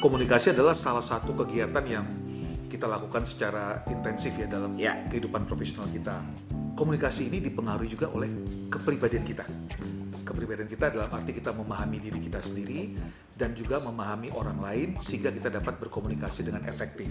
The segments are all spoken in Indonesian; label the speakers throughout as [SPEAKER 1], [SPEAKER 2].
[SPEAKER 1] komunikasi adalah salah satu kegiatan yang kita lakukan secara intensif ya dalam
[SPEAKER 2] Ya.
[SPEAKER 1] kehidupan profesional kita. Komunikasi ini dipengaruhi juga oleh kepribadian kita. Kepribadian kita dalam arti kita memahami diri kita sendiri dan juga memahami orang lain sehingga kita dapat berkomunikasi dengan efektif.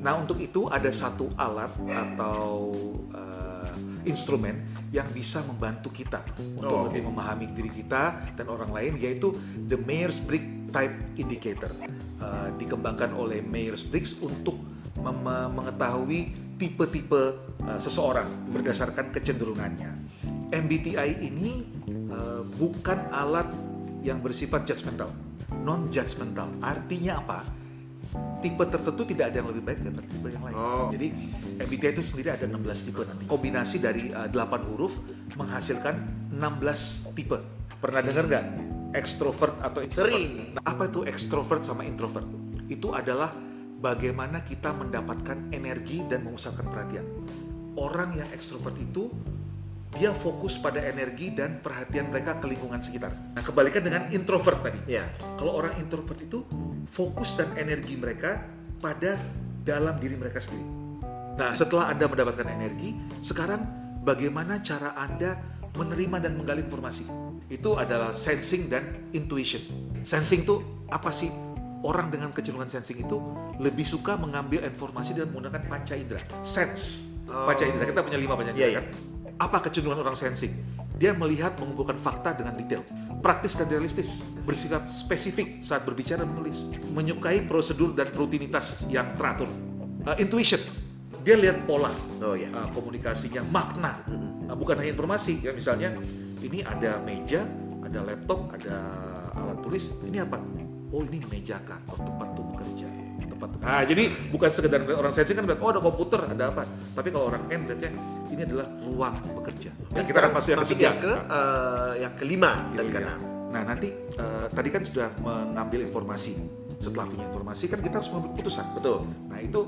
[SPEAKER 1] Nah untuk itu ada satu alat atau eh, instrumen yang bisa membantu kita untuk
[SPEAKER 2] Oh.
[SPEAKER 1] lebih memahami diri kita dan orang lain yaitu the Myers-Briggs Type Indicator Eh, dikembangkan oleh Myers-Briggs untuk mengetahui tipe-tipe eh, seseorang berdasarkan kecenderungannya. MBTI ini eh, bukan alat yang bersifat judgmental, non judgmental. Artinya apa? Tipe tertentu tidak ada yang lebih baik daripada tipe yang lain.
[SPEAKER 2] Oh.
[SPEAKER 1] Jadi MBTI itu sendiri ada 16 tipe nanti. Kombinasi dari eh, 8 huruf menghasilkan 16 tipe. Pernah dengar nggak? Extrovert atau introvert?
[SPEAKER 2] Sering.
[SPEAKER 1] Nah, apa itu extrovert sama introvert? Itu adalah bagaimana kita mendapatkan energi dan memusatkan perhatian. Orang yang extrovert itu dia fokus pada energi dan perhatian mereka ke lingkungan sekitar. Nah, kebalikan dengan introvert tadi.
[SPEAKER 2] Ya.
[SPEAKER 1] Kalau orang introvert itu fokus dan energi mereka pada dalam diri mereka sendiri. Nah, setelah Anda mendapatkan energi, sekarang bagaimana cara Anda menerima dan menggali informasi? Itu adalah sensing dan intuition. Sensing itu apa sih? Orang dengan kecenderungan sensing itu lebih suka mengambil informasi dan menggunakan panca indera. Sense. Panca
[SPEAKER 2] Oh.
[SPEAKER 1] indera. Kita punya lima panca
[SPEAKER 2] Iya,
[SPEAKER 1] indera kan? Apa kecenderungan orang sensing? Dia melihat mengumpulkan fakta dengan detail, praktis dan realistis, bersikap spesifik saat berbicara dan menulis, menyukai prosedur dan rutinitas yang teratur. Uh, intuition, dia lihat pola
[SPEAKER 2] Oh ya.
[SPEAKER 1] uh, komunikasinya, makna, Uh, bukan hanya informasi. Ya misalnya ini ada meja, ada laptop, ada alat tulis. Ini apa? Oh ini meja kantor tempat untuk bekerja. Tempat. Ah jadi bukan sekedar orang sensing kan lihat oh ada komputer, ada apa. Tapi kalau orang N lihatnya ini adalah ruang bekerja. Ya, kita akan masuk yang ketiga.
[SPEAKER 2] yang ke eh, yang kelima dan
[SPEAKER 1] Iya,
[SPEAKER 2] keenam.
[SPEAKER 1] Nah nanti eh, tadi kan sudah mengambil informasi. Setelah punya informasi kan kita harus mengambil keputusan.
[SPEAKER 2] Betul.
[SPEAKER 1] Nah itu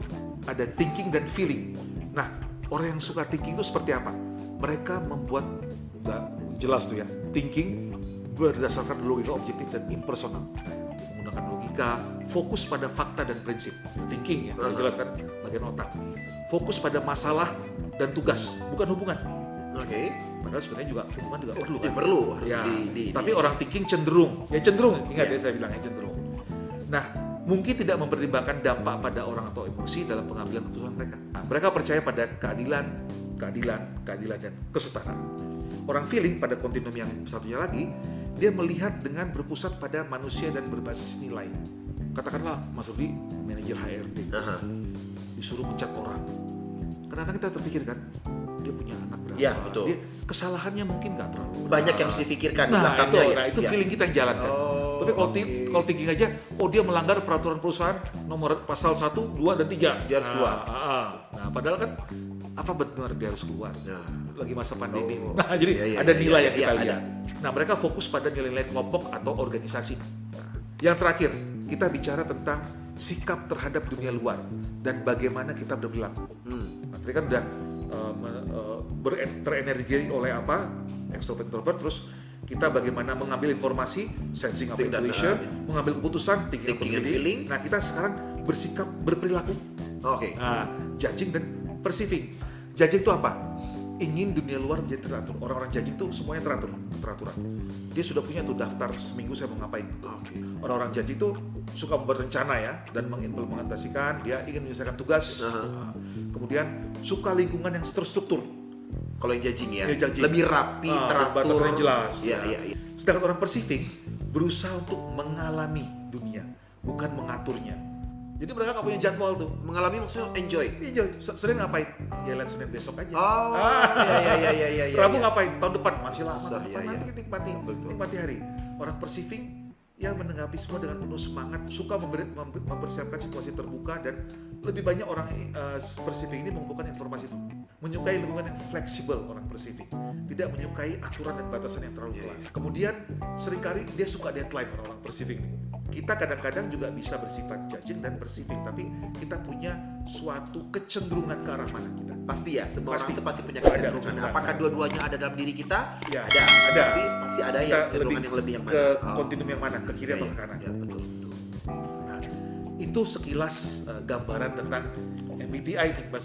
[SPEAKER 1] ada thinking dan feeling. Nah orang yang suka thinking itu seperti apa? Mereka membuat nggak jelas tuh ya thinking berdasarkan logika objektif dan impersonal. Menggunakan logika, fokus pada fakta dan prinsip. Thinking ya,
[SPEAKER 2] Uh-huh.
[SPEAKER 1] jelas kan bagian otak. Fokus pada masalah dan tugas, bukan hubungan.
[SPEAKER 2] Oke.
[SPEAKER 1] Padahal sebenarnya juga hubungan juga perlu
[SPEAKER 2] Ya,
[SPEAKER 1] kan.
[SPEAKER 2] perlu harus
[SPEAKER 1] Ya,
[SPEAKER 2] di, di
[SPEAKER 1] tapi
[SPEAKER 2] di-
[SPEAKER 1] orang thinking cenderung, ya cenderung, ingat
[SPEAKER 2] Ya.
[SPEAKER 1] ya saya bilang ya cenderung. Nah, mungkin tidak mempertimbangkan dampak pada orang atau emosi dalam pengambilan keputusan mereka. Nah, mereka percaya pada keadilan, keadilan, keadilan dan kesetaraan. Orang feeling pada kontinum yang satunya lagi, dia melihat dengan berpusat pada manusia dan berbasis nilai. Katakanlah Mas Rudi, manajer HRD,
[SPEAKER 2] Aha.
[SPEAKER 1] disuruh mencat orang. Karena kita terpikir kan, dia punya anak berapa?
[SPEAKER 2] Ya, betul.
[SPEAKER 1] Dia kesalahannya mungkin nggak terlalu
[SPEAKER 2] banyak yang harus dipikirkan di
[SPEAKER 1] Nah,
[SPEAKER 2] belakangnya
[SPEAKER 1] itu,
[SPEAKER 2] ya.
[SPEAKER 1] nah, itu
[SPEAKER 2] Ya.
[SPEAKER 1] feeling kita yang jalankan.
[SPEAKER 2] Oh,
[SPEAKER 1] Tapi kalau
[SPEAKER 2] oke.
[SPEAKER 1] kalau thinking aja, oh dia melanggar peraturan perusahaan nomor pasal 1, 2 dan 3.
[SPEAKER 2] Dia harus keluar.
[SPEAKER 1] Ah, ah. Nah, padahal kan apa benar dia harus keluar?
[SPEAKER 2] Nah.
[SPEAKER 1] Lagi masa pandemi.
[SPEAKER 2] Oh.
[SPEAKER 1] Nah, jadi
[SPEAKER 2] Iya, iya,
[SPEAKER 1] ada
[SPEAKER 2] iya,
[SPEAKER 1] nilai
[SPEAKER 2] iya,
[SPEAKER 1] yang kita lihat. Nah, mereka fokus pada nilai-nilai kelompok atau organisasi. Yang terakhir, kita bicara tentang sikap terhadap dunia luar dan bagaimana kita berperilaku.
[SPEAKER 2] Hmm.
[SPEAKER 1] Nah, tadi kan udah uh, uh, ber- terenergi oleh apa extrovert introvert terus kita bagaimana mengambil informasi sensing
[SPEAKER 2] dan,
[SPEAKER 1] intuition mengambil keputusan thinking,
[SPEAKER 2] thinking and feeling.
[SPEAKER 1] nah kita sekarang bersikap berperilaku
[SPEAKER 2] Oke.
[SPEAKER 1] nah judging dan perceiving judging itu apa ingin dunia luar menjadi teratur orang-orang judging itu semuanya teratur teraturan dia sudah punya tuh daftar seminggu saya mau ngapain
[SPEAKER 2] Oke.
[SPEAKER 1] orang-orang judging itu suka berencana ya dan mengimplementasikan dia ingin menyelesaikan tugas
[SPEAKER 2] Aha.
[SPEAKER 1] Nah, kemudian suka lingkungan yang terstruktur
[SPEAKER 2] Kalau yang judging ya,
[SPEAKER 1] Ya, judging.
[SPEAKER 2] lebih rapi,
[SPEAKER 1] Ah,
[SPEAKER 2] teratur.
[SPEAKER 1] batasannya jelas.
[SPEAKER 2] Iya,
[SPEAKER 1] Ya.
[SPEAKER 2] iya, iya.
[SPEAKER 1] sedangkan orang perceiving berusaha untuk mengalami dunia bukan mengaturnya jadi mereka nggak punya jadwal tuh
[SPEAKER 2] Mengalami maksudnya enjoy.
[SPEAKER 1] Iya, Se- Senin ngapain? Ya lihat Senin besok aja.
[SPEAKER 2] Oh,
[SPEAKER 1] Ah.
[SPEAKER 2] iya iya iya iya iya.
[SPEAKER 1] Rabu
[SPEAKER 2] iya.
[SPEAKER 1] ngapain? Tahun depan masih lama.
[SPEAKER 2] Susah, iya,
[SPEAKER 1] depan nanti
[SPEAKER 2] iya.
[SPEAKER 1] nikmati,
[SPEAKER 2] Betul.
[SPEAKER 1] nikmati hari. Orang perceiving ya menanggapi semua dengan penuh semangat, suka memberi, mem- mempersiapkan situasi terbuka dan lebih banyak orang eh, perceiving ini mengumpulkan informasi itu. Menyukai lingkungan yang fleksibel orang perceiving, tidak menyukai aturan dan batasan yang terlalu
[SPEAKER 2] Iya,
[SPEAKER 1] keras. Kemudian sering kali dia suka deadline orang-orang perceiving ini. Kita kadang-kadang juga bisa bersifat judging dan perceiving, tapi kita punya suatu kecenderungan ke arah mana kita.
[SPEAKER 2] Pasti ya, semua
[SPEAKER 1] Pasti.
[SPEAKER 2] orang pasti punya
[SPEAKER 1] Ada
[SPEAKER 2] kecenderungan.
[SPEAKER 1] kecenderungan.
[SPEAKER 2] Apakah dua-duanya ada dalam diri kita?
[SPEAKER 1] Ya,
[SPEAKER 2] Ada.
[SPEAKER 1] ada.
[SPEAKER 2] Tapi pasti ada yang cenderungan yang lebih yang mana?
[SPEAKER 1] ke
[SPEAKER 2] Oh.
[SPEAKER 1] kontinum yang mana, ke kiri
[SPEAKER 2] Iya,
[SPEAKER 1] atau ke kanan.
[SPEAKER 2] Ya, betul, betul.
[SPEAKER 1] Nah, itu sekilas uh, gambaran tentang MBTI nih Mas.